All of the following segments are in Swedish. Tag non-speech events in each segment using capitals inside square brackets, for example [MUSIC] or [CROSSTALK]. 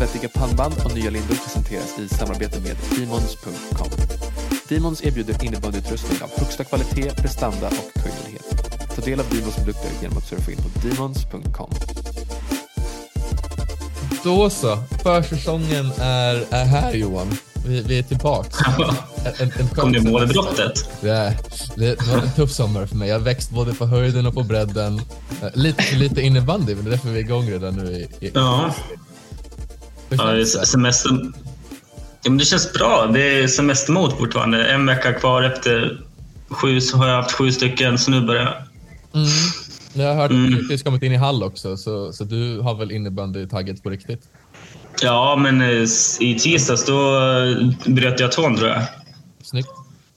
Svettiga pannband och nya lindor presenteras i samarbete med Demons.com. Demons erbjuder innebandyutrustning av högsta kvalitet, prestanda och höjdlighet. Ta del av Demons produkter genom att surfa in på Demons.com. Då så, försäsongen är, är här Johan. Vi, vi är tillbaka. En, en Kom det målbrottet? Det, det var en tuff sommar för mig. Jag har växt både på höjden och på bredden. Eh, lite lite innebandy, men det är därför vi är igång redan nu. I, i. Ja. Ja semester... Ja, men det känns bra. Det är semestermode fortfarande. En vecka kvar efter sju så har jag haft sju stycken, så nu börjar jag. Mm. Jag har hört mm. att du kommit in i Hall också, så, så du har väl innebandy-tagget på riktigt? Ja, men eh, i tisdags då eh, bröt jag tån tror jag. Snyggt.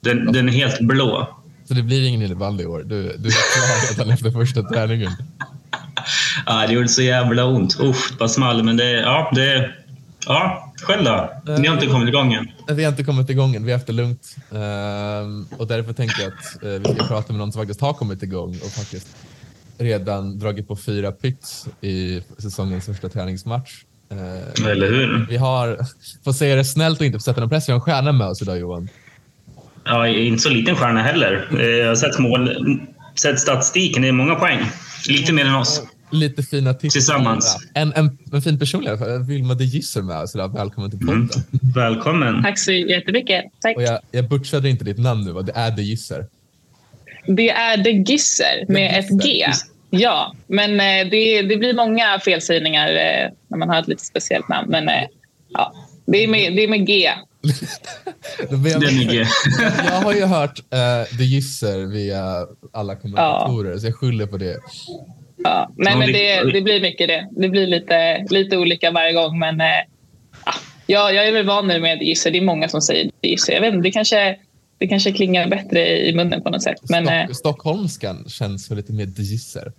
Den, den är helt blå. Så det blir ingen innebandy i år? Du, du är klar efter första träningen? [LAUGHS] ja, det gjorde så jävla ont. Usch, bara small. Men det, ja, det, ja, själv då? Ni har inte kommit igång än? Vi har inte kommit igång än. Vi har haft det lugnt. Ehm, och därför tänker jag att uh, vi ska prata med någon som faktiskt har kommit igång och faktiskt redan dragit på fyra pyts i säsongens första träningsmatch. Eller hur? Vi har, [LAUGHS] får säga det snällt och inte sätta någon press, vi har en stjärna med oss idag Johan. Ja, inte så liten stjärna heller. Eh, jag har sett, mål, sett statistiken, det är många poäng. Lite mer än oss. Lite fina tips. Tillsammans. En, en, en fin person i alla fall. Vilma de Gisser med oss idag. Välkommen till podden. Mm. Välkommen. Tack så jättemycket. Tack. Och jag, jag butchade inte ditt namn nu, va? det är de Gisser. Det är de Gisser med ett G. Ja, men eh, det, det blir många felsägningar eh, när man har ett lite speciellt namn. Men ja, det är med, det är med G. [LAUGHS] Den är G. [LAUGHS] jag har ju hört uh, The Gisser via alla kommentatorer, ja. så jag skyller på det. Ja, nej, men det, det blir mycket det. Det blir lite, lite olika varje gång, men uh, ja, jag är väl van nu med Gisser. Det är många som säger Gisser. Jag vet inte, det kanske, det kanske klingar bättre i munnen på något sätt. Men, Stock, uh, Stockholmskan känns för lite mer Gisser.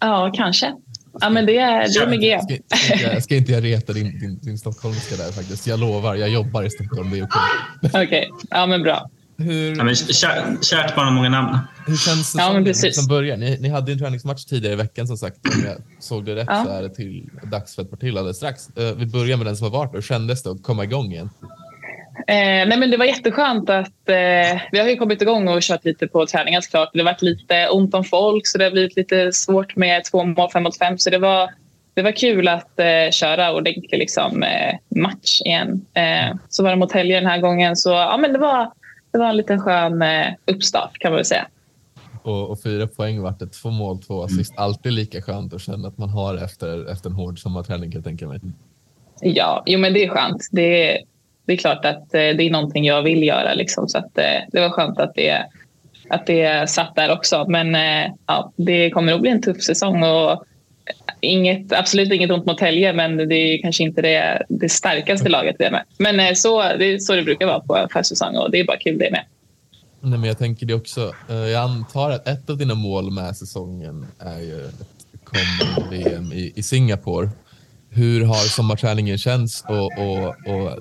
Ja, kanske. Ja, men det är, det är med G. Ska, ska, jag ska inte jag reta din, din, din stockholmska där faktiskt. Jag lovar, jag jobbar i Stockholm. Det är okej. Okej, okay. ja men bra. Hur, ja, men kär, kärt barn har många namn. Hur känns det ja, men precis. som början? Ni, ni hade en träningsmatch tidigare i veckan som sagt. Om jag såg det rätt ja. så är det till, dags för ett par till alldeles strax. Uh, vi börjar med den som har varit. Hur kändes det att komma igång igen? Eh, nej men det var jätteskönt att eh, vi har ju kommit igång och kört lite på träningen såklart. Det har varit lite ont om folk så det har blivit lite svårt med två mål fem mot fem. Så det var, det var kul att eh, köra ordentlig liksom, eh, match igen. Eh, så var det mot helgen den här gången. Så ja, men det, var, det var en liten skön eh, uppstart kan man väl säga. Och, och, fyra poäng vart det. Två mål, två assist. Mm. Alltid lika skönt att känna att man har efter, efter en hård sommarträning kan jag tänka mig. Ja, jo, men det är skönt. Det är, det är klart att eh, det är någonting jag vill göra. Liksom, så att, eh, det var skönt att det, att det satt där också. Men ja, det kommer att bli en tuff säsong. Och inget, absolut inget ont mot Helge, men det är kanske inte det, det starkaste laget vi är med. Men eh, så, det är så det brukar vara på försäsong och det är bara kul det med. Nej, men jag tänker det också. Eh, jag antar att ett av dina mål med säsongen är ju ett kommande VM i, i Singapore. Hur har sommarträningen känts och, och, och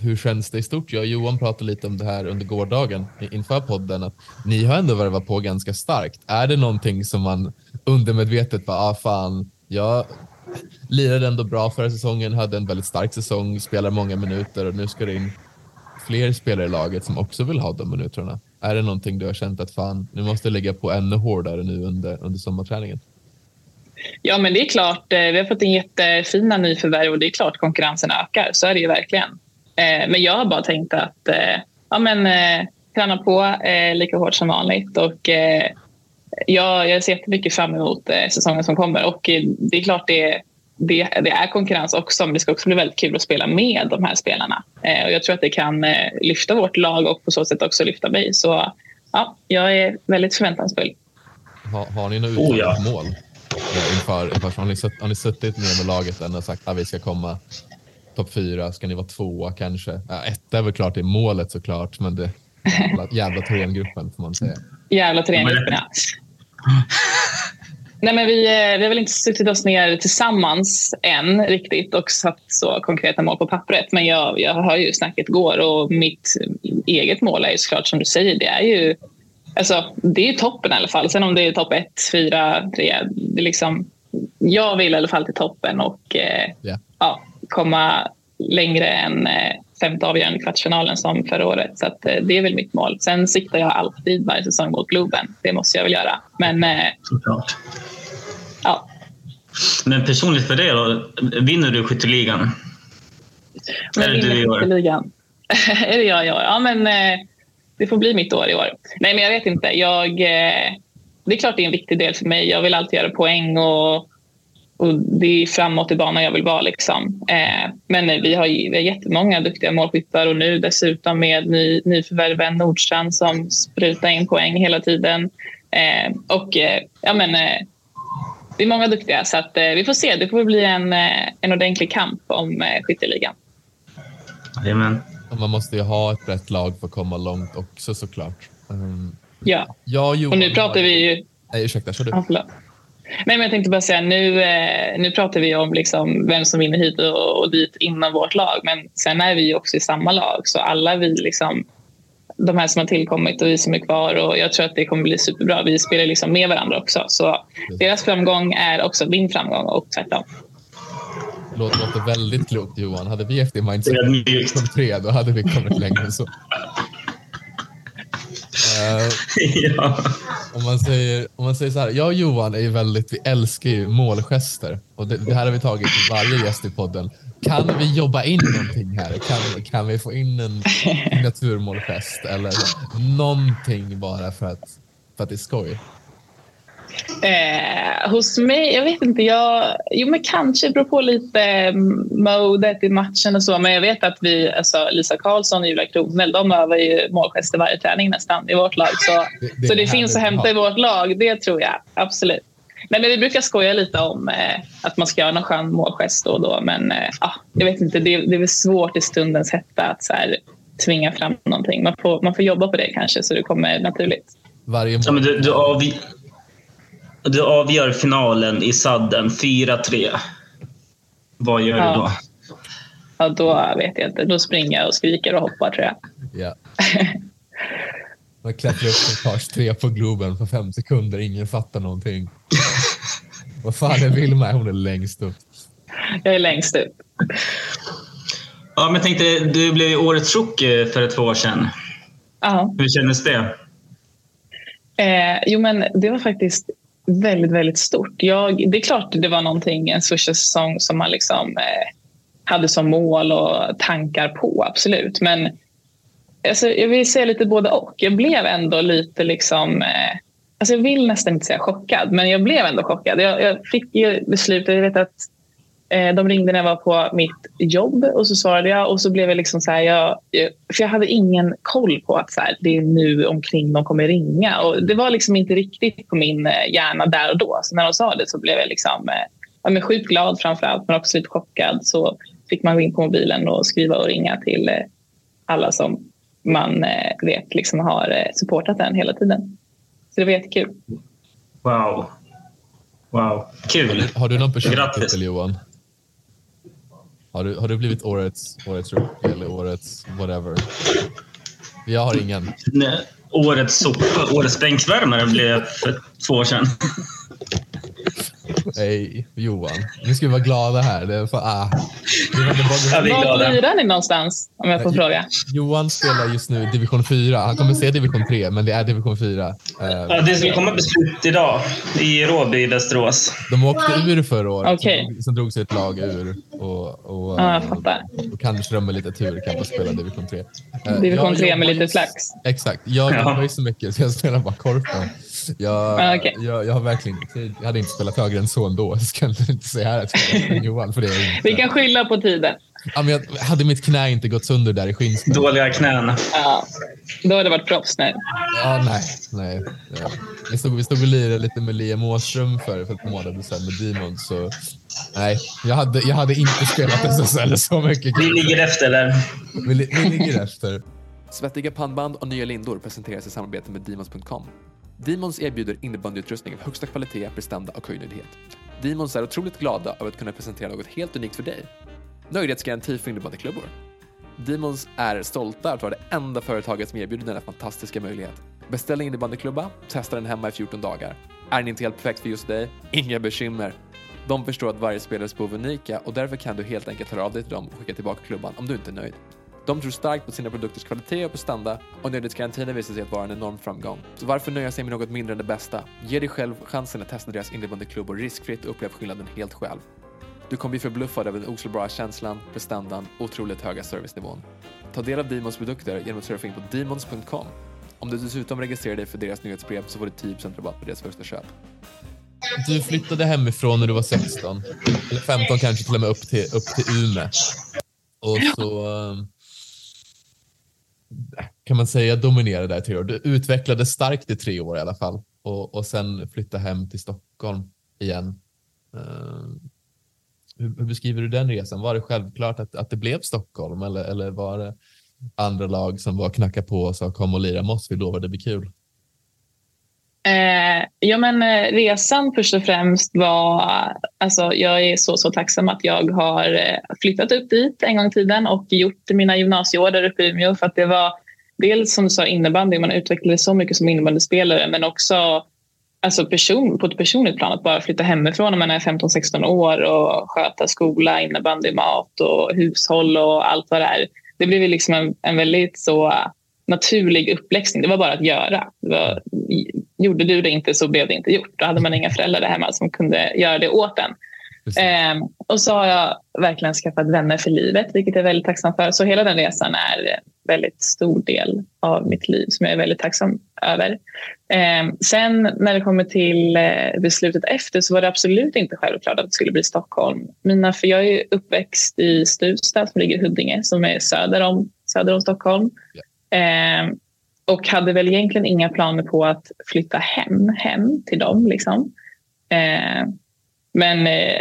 hur känns det i stort? Jag och Johan pratade lite om det här under gårdagen inför podden, att ni har ändå värvat på ganska starkt. Är det någonting som man undermedvetet bara, ah fan, jag lirade ändå bra förra säsongen, hade en väldigt stark säsong, spelar många minuter och nu ska det in fler spelare i laget som också vill ha de minuterna. Är det någonting du har känt att fan, nu måste lägga på ännu hårdare nu under, under sommarträningen? Ja, men det är klart. Eh, vi har fått in jättefina nyförvärv och det är klart konkurrensen ökar. Så är det ju verkligen. Eh, men jag har bara tänkt att eh, ja, men, träna på lika hårt som vanligt. Och, jag, jag ser jättemycket fram emot säsongen som kommer. Och det är klart det, det, det, är konkurrens också, men det ska också bli väldigt kul att spela med de här spelarna. och jag tror att det kan lyfta vårt lag och på så sätt också lyfta mig. Så ja, jag är väldigt förväntansfull. Har, har ni några oh, ja. mål? Inför, inför, har, ni, har ni suttit ner med laget än och sagt att vi ska komma topp fyra, ska ni vara tvåa kanske? Ja, ett är väl klart det är målet såklart, men det [LAUGHS] jävla Thorengruppen får man säga. Jävla Thorengruppen, ja. [LAUGHS] Nej, men vi, eh, vi har väl inte suttit oss ner tillsammans än riktigt och satt så konkreta mål på pappret. Men jag, jag hör ju snacket går och mitt eget mål är ju såklart som du säger, det är ju alltså, det är toppen i alla fall. Sen om det är topp ett, fyra, tre, det är liksom, jag vill i alla fall till toppen och eh, yeah. ja, komma längre än eh, femte avgörande kvartsfinalen som förra året. Så att, eh, det är väl mitt mål. Sen siktar jag alltid varje säsong mot Globen. Det måste jag väl göra. Men eh, Såklart. ja, Men personligt för dig då? Vinner du skytteligan? Är det du i år? är det jag i år? Ja, men eh, det får bli mitt år i år. Nej, men jag vet inte. Jag, det är klart det är en viktig del för mig. Jag vill alltid göra poäng och, och det är framåt i banan jag vill vara. Liksom. Eh, men nej, vi har, vi har jättemånga duktiga målskyttar och nu dessutom med ny, nyförvärven Nordstrand som sprutar in poäng hela tiden. Eh, och eh, ja, men, eh, det är många duktiga så att, eh, vi får se. Det får bli en, eh, en ordentlig kamp om eh, skytteligan. Och Man måste ju ha ett brett lag för att komma långt också såklart. Um, Ja, jag och Johan och nu pratar vi ju... Nej, ursäkta, kör du. Ja. Nej, men jag tänkte bara säga, nu, eh, nu pratar vi om liksom vem som vinner hit och, och dit inom vårt lag. Men sen är vi ju också i samma lag, så alla vi liksom de här som har tillkommit och vi som är kvar och jag tror att det kommer bli superbra. Vi spelar liksom med varandra också. Så deras framgång är också min framgång och tvärtom. Låter, låter väldigt klokt Johan. Hade vi haft det mindset som tre, då hade vi kommit längre än så. Eh, [LAUGHS] ja. om, man säger, om man säger så här, jag och Johan är ju väldigt, vi älskar ju målgester. Och det, det här har vi tagit till varje gäst i podden. Kan vi jobba in någonting här? Kan, kan vi få in en [LAUGHS] naturmålgest eller någonting bara för att, för att det är skoj? Eh, hos mig, jag vet inte, jag, jo men kanske det beror på lite mm, modet i matchen och så. Men jag vet att vi, alltså Lisa Karlsson och Julia Kronell, de övar ju målgester varje träning nästan i vårt lag. Så Det- det så det finns att hämta i vårt lag, det tror jag absolut. Nej, men vi brukar skoja lite om eh, att man ska göra någon skön målgest då och då. Men eh, ah, jag vet inte, det, det är väl svårt i stundens hetta att så här, tvinga fram någonting. Man får, man får jobba på det kanske så det kommer naturligt. Varje Ja, mål. men du, du, avg... du avgör finalen i sadden 4-3. Vad gör Ja. du då? Ja, då vet jag inte. Då springer jag och skriker och hoppar tror jag. Ja. [LAUGHS] Man klättrar upp och tar tre på Globen på fem sekunder. Ingen fattar någonting. [LAUGHS] Vad fan är Vilma? Hon är längst upp. Jag är längst upp. Ja, men jag tänkte, du blev ju årets rookie för två år sedan. Ja. Hur kändes det? Eh, jo, men det var faktiskt väldigt, väldigt stort. Jag, det är klart det var någonting, en första säsong som man liksom, eh, hade som mål och tankar på, absolut. Men alltså, jag vill säga lite både och. Jag blev ändå lite liksom... Eh, alltså jag vill nästan inte säga chockad, men jag blev ändå chockad. Jag, jag fick ju beslutet, jag vet att de ringde när jag var på mitt jobb och så svarade jag och så blev jag liksom så här, jag, för jag hade ingen koll på att så här, det är nu omkring de kommer ringa och det var liksom inte riktigt på min eh, hjärna där och då. Så när de sa det så blev jag liksom, eh, ja, men sjukt glad framför allt men också lite chockad. Så fick man gå in på mobilen och skriva och ringa till eh, alla som man eh, vet liksom har eh, supportat en hela tiden. Så det var jättekul. Wow. Wow. Kul. Har du någon personlig Grattis. titel Johan? Har du, har du blivit årets, årets rookie eller årets whatever? Jag har ingen. Nej, Årets sopa, årets bänkvärmare blev för två år sedan. Nej, Johan. Nu ska vi vara glada här. Det är för, ah. Det var är Var glada. lirar ni någonstans om jag får fråga? Johan spelar just nu division 4. Han kommer se division 3, men det är division 4. Eh, Ja, det ska komma beslut idag i Råby i Västerås. De åkte ur förra året. Sen, sen drog sig ett lag ur. Och, och, Ja, jag fattar. och kanske de med lite tur kan få spela division 3. Eh, Division jag 3 med lite flax. Exakt. Jag Ja. jobbar ju så mycket så jag spelar bara korpen. Jag, Ja, okej. jag, jag har verkligen inte tid. Jag hade inte spelat högre än så ändå. [LAUGHS] Jag ska inte säga här att Johan för det är inte. Vi kan skylla på tiden. ja, men jag, hade mitt knä inte gått sönder där i Skinnskattan. Dåliga knän. Ja, då har det varit proffs nu. Ja, nej. nej. Ja. Vi, stod, vi stod och lirade lite med Liam Åström för, för ett par månader sedan med Demon. Så nej, jag hade, jag hade inte spelat SSL så mycket. Vi ligger efter, eller? Vi, vi ligger efter. Svettiga pannband och nya lindor presenteras i samarbete med Demons.com. Demons erbjuder innebandyutrustning av högsta kvalitet, prestanda och höjdnöjdhet. Demons är otroligt glada över att kunna presentera något helt unikt för dig. Nöjdhetsgaranti för innebandyklubbor. Demons är stolta att vara det enda företaget som erbjuder denna fantastiska möjlighet. Beställ en innebandyklubba, testa den hemma i 14 dagar. Är den inte helt perfekt för just dig? Inga bekymmer. De förstår att varje spelares behov är unika och därför kan du helt enkelt höra av dig till dem och skicka tillbaka klubban om du inte är nöjd. De tror starkt på sina produkters kvalitet och prestanda och nöjdhetsgarantin visar sig att vara en enorm framgång. Så varför nöja sig med något mindre än det bästa? Ge dig själv chansen att testa deras inneboende klubbor riskfritt och upplev skillnaden helt själv. Du kommer bli förbluffad över den oslagbara känslan, prestandan och otroligt höga servicenivån. Ta del av Demons produkter genom att surfa in på demons.com. Om du dessutom registrerar dig för deras nyhetsbrev så får du typ 10% rabatt på deras första köp. Du flyttade hemifrån när du var 16, eller 15 kanske till och med upp till, upp till Umeå. Och så kan man säga dominerade där tre år. Du utvecklades starkt i tre år i alla fall och, och sen flyttade hem till Stockholm igen. Uh, hur, hur, beskriver du den resan? Var det självklart att, att det blev Stockholm eller, eller var det andra lag som var knacka på och sa kom och lira med oss, vi lovar det blir kul? Eh, ja, men eh, resan först och främst var... Alltså, jag är så, så tacksam att jag har eh, flyttat upp dit en gång i tiden och gjort mina gymnasieår där uppe i Umeå. För att det var dels som du sa innebandy, man utvecklades så mycket som innebandyspelare men också alltså person, på ett personligt plan att bara flytta hemifrån när man är 15-16 år och sköta skola, innebandy, mat och hushåll och allt vad det är. Det blev liksom en, en väldigt så naturlig uppläxning. Det var bara att göra. Var, gjorde du det inte så blev det inte gjort. Då hade man inga föräldrar där hemma som kunde göra det åt en. Eh, och så har jag verkligen skaffat vänner för livet, vilket jag är väldigt tacksam för. Så hela den resan är en väldigt stor del av mitt liv som jag är väldigt tacksam över. Eh, sen när det kommer till eh, beslutet efter så var det absolut inte självklart att det skulle bli Stockholm. Mina, för jag är uppväxt i Stuvsta som ligger i Huddinge som är söder om, söder om Stockholm. Yeah. och hade väl egentligen inga planer på att flytta hem, hem till dem. Liksom. Eh, men eh,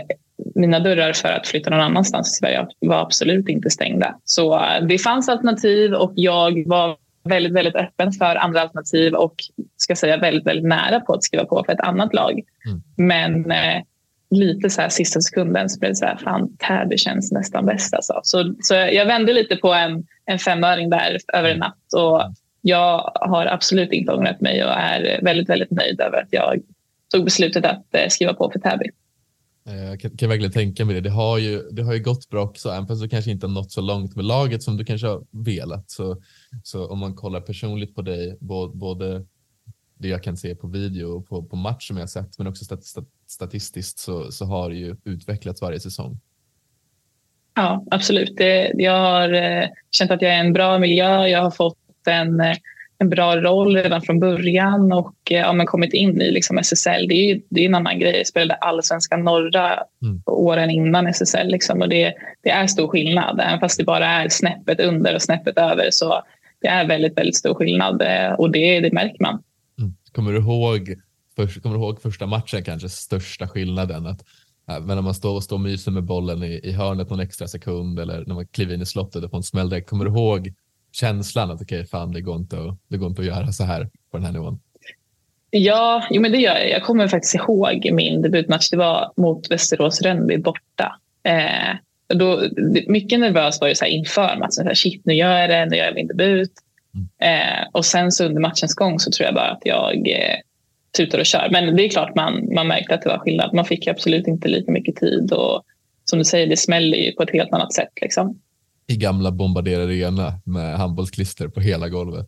mina dörrar för att flytta någon annanstans i Sverige var absolut inte stängda. Så eh, det fanns alternativ och jag var väldigt, väldigt öppen för andra alternativ och ska säga väldigt, väldigt nära på att skriva på för ett annat lag. Mm. Men eh, lite så här sista sekunden så blev det så här, fan Täby känns nästan bäst. Alltså. Så, så jag vände lite på en, en femöring där över en natt och jag har absolut inte ångrat mig och är väldigt, väldigt nöjd över att jag tog beslutet att eh, skriva på för Täby. Jag kan, kan verkligen tänka mig det. Det har ju, det har ju gått bra också, även fast du kanske inte har nått så långt med laget som du kanske har velat. Så, så om man kollar personligt på dig, både det jag kan se på video och på, på match som jag sett, men också stat, stat, statistiskt så, så har det ju utvecklats varje säsong. Ja, absolut. Jag har eh, känt att jag är en bra miljö. Jag har fått en eh, en bra roll redan från början och eh, ja, men kommit in i liksom SSL. Det är, ju, det är en annan grej. Jag spelade allsvenska norra mm. åren innan SSL liksom, och det, det, är stor skillnad. Även fast det bara är snäppet under och snäppet över så det är väldigt, väldigt stor skillnad och det, det märker man. Mm. Kommer, du ihåg, för, kommer du ihåg första matchen, kanske största skillnaden? Att, men när man står och, står och myser med bollen i, i hörnet någon extra sekund eller när man kliver in i slottet och får en smäll direkt. Kommer du ihåg känslan att okej, okay, fan det går, inte att, det går inte att göra så här på den här nivån? Ja, jo, men det gör jag. Jag kommer faktiskt ihåg min debutmatch. Det var mot Västerås Rönnby borta. Eh, då, mycket nervös var det så inför matchen. Så här, Shit, nu gör jag det. Nu gör jag min debut. Mm. Eh, och sen så under matchens gång så tror jag bara att jag eh, tutar och kör. Men det är klart man, man märkte att det var skillnad. Man fick absolut inte lika mycket tid. Och som du säger, det smäller ju på ett helt annat sätt. Liksom i gamla Bombardier Arena med handbollsklister på hela golvet?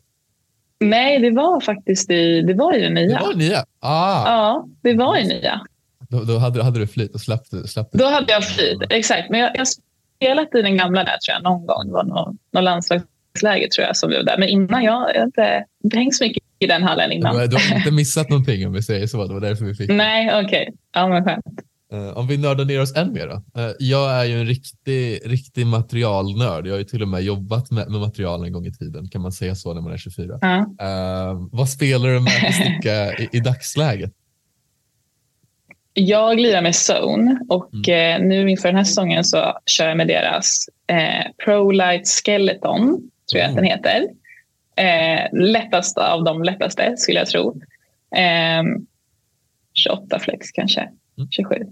Nej, det var faktiskt i, det var i den nya. Det var nya? Ah. Ja, det var i nya. Då, då hade, hade du flyt och släppte, släppte? Då hade jag flyt, exakt. Men jag har spelat i den gamla där tror jag någon gång. Det var någon, någon landslagsläge tror jag som vi var där. Men innan, jag, jag inte hängt så mycket i den hallen innan. Du, du har inte missat någonting om vi säger så. Det var därför vi fick Nej, okej. Okay. Ja, men skönt. Uh, om vi nördar ner oss än mer då. Uh, jag är ju en riktig, riktig materialnörd. Jag har ju till och med jobbat med, med material en gång i tiden. Kan man säga så när man är 24? Uh. Uh, vad spelar du med för sticka i, i dagsläget? Jag lirar med Zone och mm. nu inför den här säsongen så kör jag med deras eh, ProLight Skeleton, tror jag mm. att den heter. Eh, lättast av de lättaste skulle jag tro. Eh, 28 flex kanske, 27. Mm.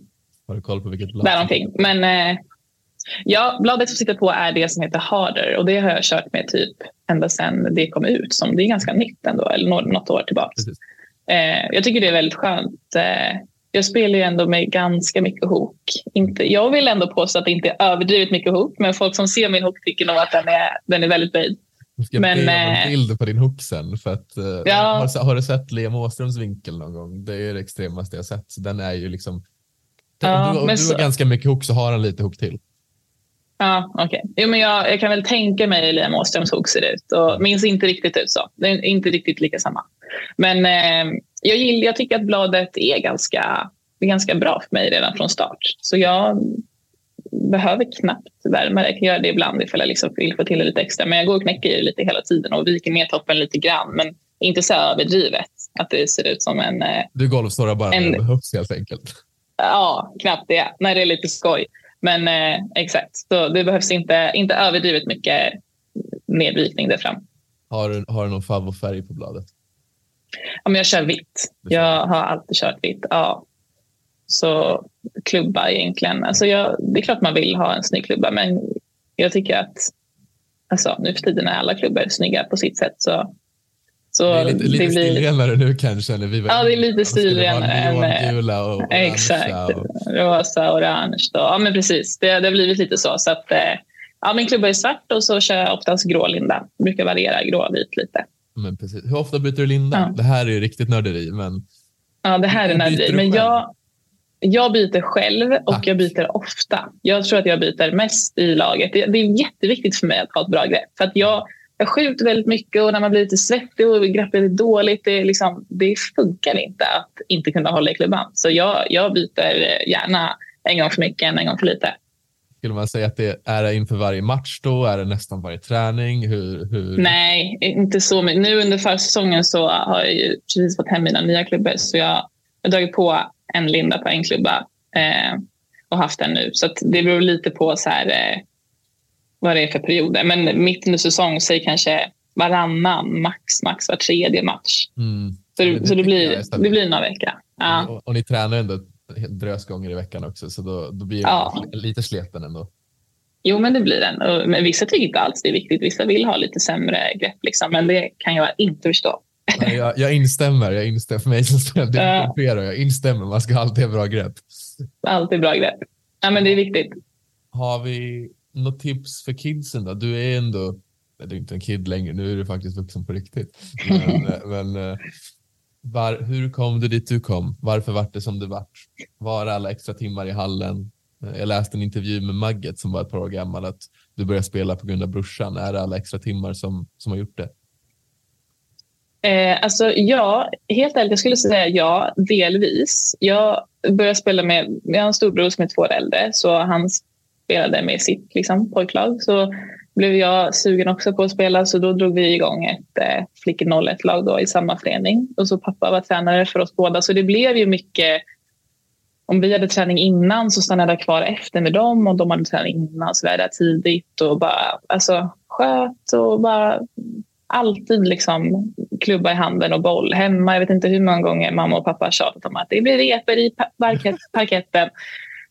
Har du koll på vilket blad? Där någonting. Men eh, ja, bladet som sitter på är det som heter Harder och det har jag kört med typ ända sedan det kom ut. Som det är ganska nytt ändå, eller något år tillbaka. Eh, jag tycker det är väldigt skönt. Eh, jag spelar ju ändå med ganska mycket hook. Inte, jag vill ändå påstå att det inte är överdrivet mycket hook, men folk som ser min hook tycker nog att den är, den är väldigt böjd. Jag ska men, om en bild på din hook sen. För att, ja. har, har, du sett Liam Åströms vinkel någon gång? Det är det extremaste jag sett. Så den är ju liksom... Ja, om du, du har ganska mycket hook så har han lite hook till. Ja, okej. Okay. jag, jag kan väl tänka mig Liam Åströms hook ser ut. Och minns inte riktigt ut så. Det är inte riktigt lika samma. Men eh, jag, gillar, jag tycker att bladet är ganska, är ganska bra för mig redan från start. Så jag behöver knappt värma det. Jag kan göra det ibland ifall jag liksom vill få till det lite extra. Men jag går och knäcker i lite hela tiden och viker ner toppen lite grann. Men inte så överdrivet att det ser ut som en... Eh, du golfsnurrar bara en, när det behövs helt enkelt. Ja, knappt det. När det är lite skoj. Men eh, exakt, så det behövs inte, inte överdrivet mycket nedvikning där fram. Har du, har du någon favoritfärg på bladet? Ja, men jag kör vitt. Jag har alltid kört vitt. Ja. Så klubba egentligen. Alltså jag, det är klart man vill ha en snygg klubba, men jag tycker att alltså, nu för tiden är alla klubbor snygga på sitt sätt. Så, så det är lite, lite blir... stilrenare nu kanske? Eller vi ja, det är lite stilrenare. Gula och orange. Exakt. Och... Rosa, orange. Då. Ja, men precis. Det, det har blivit lite så. så att, eh, ja, min klubba är svart och så kör jag oftast grå linda. brukar variera grå-vit lite. Men precis. Hur ofta byter du linda? Ja. Det här är ju riktigt nörderi. Men... Ja, det här är nörderi. Men jag, jag byter själv och Tack. jag byter ofta. Jag tror att jag byter mest i laget. Det, det, är jätteviktigt för mig att ha ett bra grepp. För att jag, jag skjuter väldigt mycket och när man blir lite svettig och greppet är dåligt, det, är liksom, det funkar inte att inte kunna hålla i klubban. Så jag, jag byter gärna en gång för mycket än en gång för lite. Skulle man säga att det är det inför varje match då? Är det nästan varje träning? Hur, hur... Nej, inte så mycket. Nu under försäsongen så har jag ju precis fått hem mina nya klubbor så jag har dragit på en linda på en klubba eh, och haft den nu. Så det beror lite på så här, eh, vad det är för perioder. Men mitt under säsong, säg kanske varannan, max, max var tredje match. Mm. Så, det, så det, blir, det blir några veckor. Ja. Och, och, ni tränar ändå drös gånger i veckan också, så då, då blir det ja. lite sleten ändå. Jo, men det blir den. Men vissa tycker inte alls det är viktigt. Vissa vill ha lite sämre grepp, liksom. men det kan jag inte förstå. Nej, jag, jag, instämmer. Jag instämmer. För mig som uh, jag instämmer. Man ska alltid ha bra grepp. Alltid bra grepp. Ja, men det är viktigt. Har vi något tips för kidsen då? Du är ändå, du är inte en kid längre, nu är du faktiskt vuxen på riktigt. Men, [LAUGHS] men eh, var, hur kom du dit du kom? Varför vart det som det vart? Var alla extra timmar i hallen? Jag läste en intervju med Magget som var ett par år gammal att du började spela på grund av brorsan. Är det alla extra timmar som, som har gjort det? Eh, alltså ja, helt ärligt, jag skulle säga ja, delvis. Jag började spela med, jag har en storbror som är två år äldre, så han spelade med sitt liksom, pojklag. Så blev jag sugen också på att spela, så då drog vi igång ett eh, Flickor 01-lag i samma förening. Och så pappa var tränare för oss båda, så det blev ju mycket om vi hade träning innan så stannade jag kvar efter med dem och de hade träning innan så var jag där tidigt och bara alltså, sköt och bara alltid liksom klubba i handen och boll hemma. Jag vet inte hur många gånger mamma och pappa har tjatat om att det blir repor i [LAUGHS] parketten.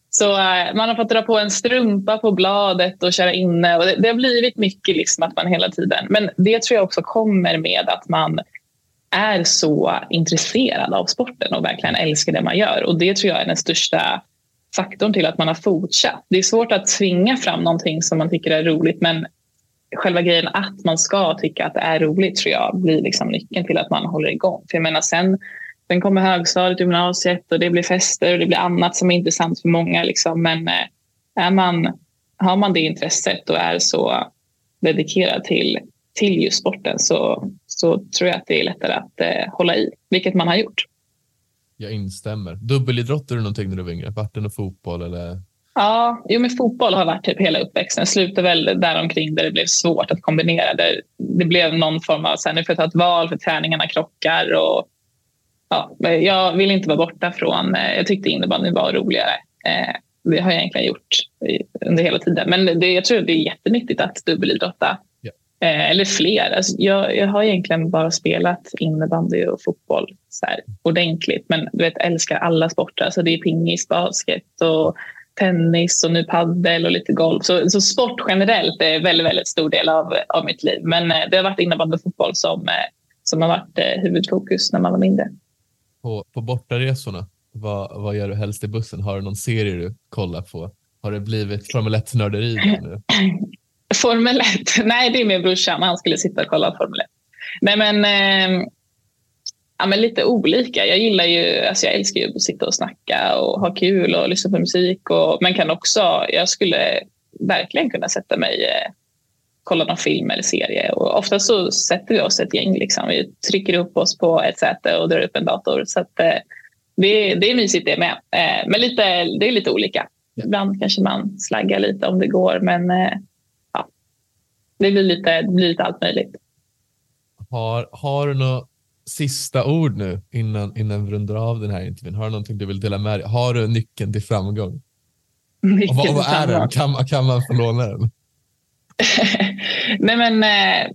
Så uh, man har fått dra på en strumpa på bladet och köra inne. Och det, det, har blivit mycket liksom att man hela tiden... Men det tror jag också kommer med att man är så intresserad av sporten och verkligen älskar det man gör. Och det tror jag är den största faktorn till att man har fortsatt. Det är svårt att tvinga fram någonting som man tycker är roligt men själva grejen att man ska tycka att det är roligt tror jag blir liksom nyckeln till att man håller igång. För jag menar sen, sen kommer högstadiet, gymnasiet och det blir fester och det blir annat som är intressant för många. Liksom. Men eh, är man, har man det intresset och är så dedikerad till, till just sporten så, så tror jag att det är lättare att eh, hålla i, vilket man har gjort. Jag instämmer. Dubbelidrottade du någonting när du var yngre? Vart det någon fotboll eller Ja, jo, men fotboll har varit typ hela uppväxten. Slutade väl däromkring där det blev svårt att kombinera. Det, det blev någon form av, så här, nu får jag ta ett val för träningarna krockar. Och, ja, jag vill inte vara borta från, eh, jag tyckte innebandy var roligare. Eh, det har jag egentligen gjort under hela tiden. Men det, jag tror det är jättenyttigt att dubbelidrotta. Yeah. eller fler. Alltså, jag, jag har egentligen bara spelat innebandy och fotboll så här, ordentligt. Men du vet, älskar alla sporter. Alltså, det är pingis, basket och tennis och nu paddel och lite golf. Så, så sport generellt är en väldigt, väldigt stor del av, av mitt liv. Men eh, det har varit innebandy och fotboll som, eh, som har varit eh, huvudfokus när man var mindre. På, på bortaresorna, vad, vad gör du helst i bussen? Har du någon serie du kollar på? Har det blivit Formel 1-nörderi nu? [LAUGHS] Formel 1? Nej, det är min brorsan. Han skulle sitta och kolla Formel 1. Nej, men, eh, ja, men lite olika. Jag gillar ju, alltså jag älskar ju att sitta och snacka och ha kul och lyssna på musik. Och, men kan också, jag skulle verkligen kunna sätta mig eh, kolla någon film eller serie. Och ofta så sätter vi oss ett gäng. Liksom. Vi trycker upp oss på ett säte och drar upp en dator. Så att, eh, det, det är mysigt det med. Eh, men lite, det är lite olika. Ibland kanske man slaggar lite om det går. Men ja, det blir lite, det blir lite allt möjligt. Har, har du några sista ord nu innan, innan vi rundar av den här intervjun? Har du någonting du vill dela med dig? Har du nyckeln till framgång? Nyckeln och vad, vad är den? Kan, kan man få låna den? [LAUGHS] Nej, men, eh,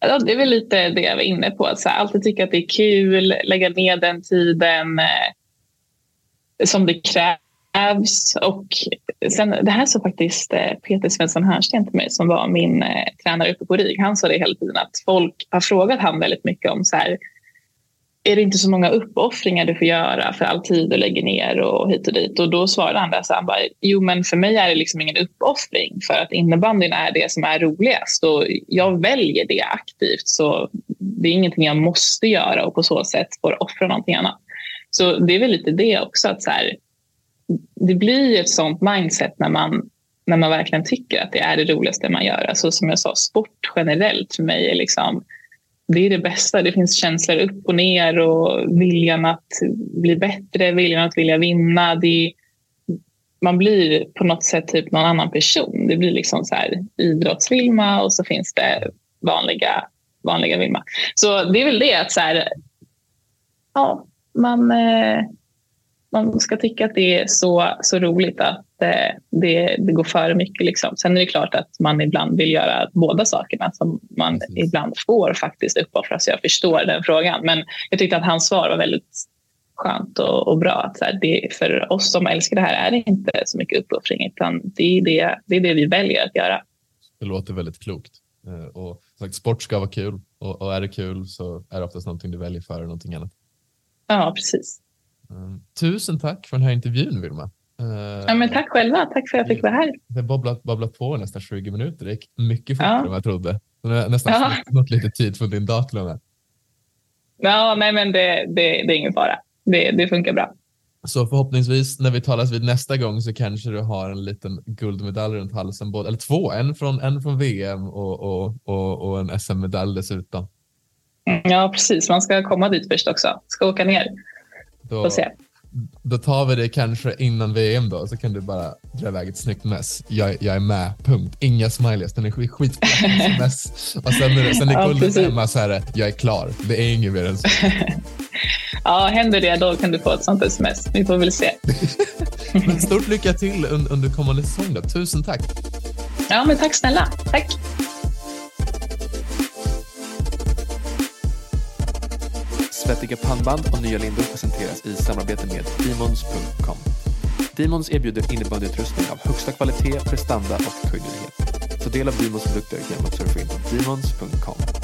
det är väl lite det jag var inne på. Att så här, alltid tycka att det är kul, lägga ner den tiden eh, som det krävs. Och sen, det här sa faktiskt eh, Peter Svensson Hernsten till mig som var min eh, tränare uppe på RIG. Han sa det hela tiden att folk har frågat han väldigt mycket om så här, är det inte så många uppoffringar du får göra för all tid du lägger ner och hit och dit? Och då svarade han där så han bara, jo men för mig är det liksom ingen uppoffring för att innebandyn är det som är roligast och jag väljer det aktivt så det är ingenting jag måste göra och på så sätt får offra någonting annat. Så det är väl lite det också att så här, det blir ett sånt mindset när man, när man verkligen tycker att det är det roligaste man gör. Alltså som jag sa, sport generellt för mig är liksom det är det bästa. Det finns känslor upp och ner och viljan att bli bättre, viljan att vilja vinna. Det, man blir på något sätt typ någon annan person. Det blir liksom så här idrottsvilma och så finns det vanliga, vanliga Vilma. Så det är väl det att så här, ja, man, eh, man ska tycka att det är så, så roligt att eh, det, det går före mycket. Liksom. Sen är det klart att man ibland vill göra båda sakerna som man Precis. ibland får faktiskt uppoffra. Så jag förstår den frågan. Men jag tyckte att hans svar var väldigt skönt och, och bra. Att så här, det, för oss som älskar det här är det inte så mycket uppoffring utan det är det, det är det vi väljer att göra. Det låter väldigt klokt. Eh, och sagt, sport ska vara kul och, och är det kul så är det oftast någonting du väljer före någonting annat. Ja, precis. Tusen tack för den här intervjun Vilma. Ja, men tack själva. Tack för att jag fick vara här. Det har babblat, på nästan 20 minuter. Det gick mycket fortare ja. än jag trodde. Nästan ja. snott lite tid från din dator. Ja, nej, men det, det, det är ingen fara. Det, det funkar bra. Så förhoppningsvis när vi talas vid nästa gång så kanske du har en liten guldmedalj runt halsen, både, eller två, en från, en från VM och, och, och, och en SM-medalj dessutom. Mm, ja, precis. Man ska komma dit först också. Ska åka ner. Då. Då tar vi det kanske innan VM då, så kan du bara dra iväg ett snyggt mess. Jag, jag är med, punkt. Inga smileys, den är skit, [LAUGHS] mess. Och sen, är, sen är guldet ja, hemma så här, jag är klar. Det är inget mer än så. [LAUGHS] ja, händer det då kan du få ett sånt sms. Vi får väl se. [LAUGHS] men stort lycka till under, under kommande säsong då. Tusen tack. Ja, men tack snälla. Tack. Svettiga pannband och nya lindor presenteras i samarbete med Demons.com. Demons erbjuder innebandyutrustning av högsta kvalitet, prestanda och kunnighet. Ta del av Demons produkter genom att surfa in på Demons.com.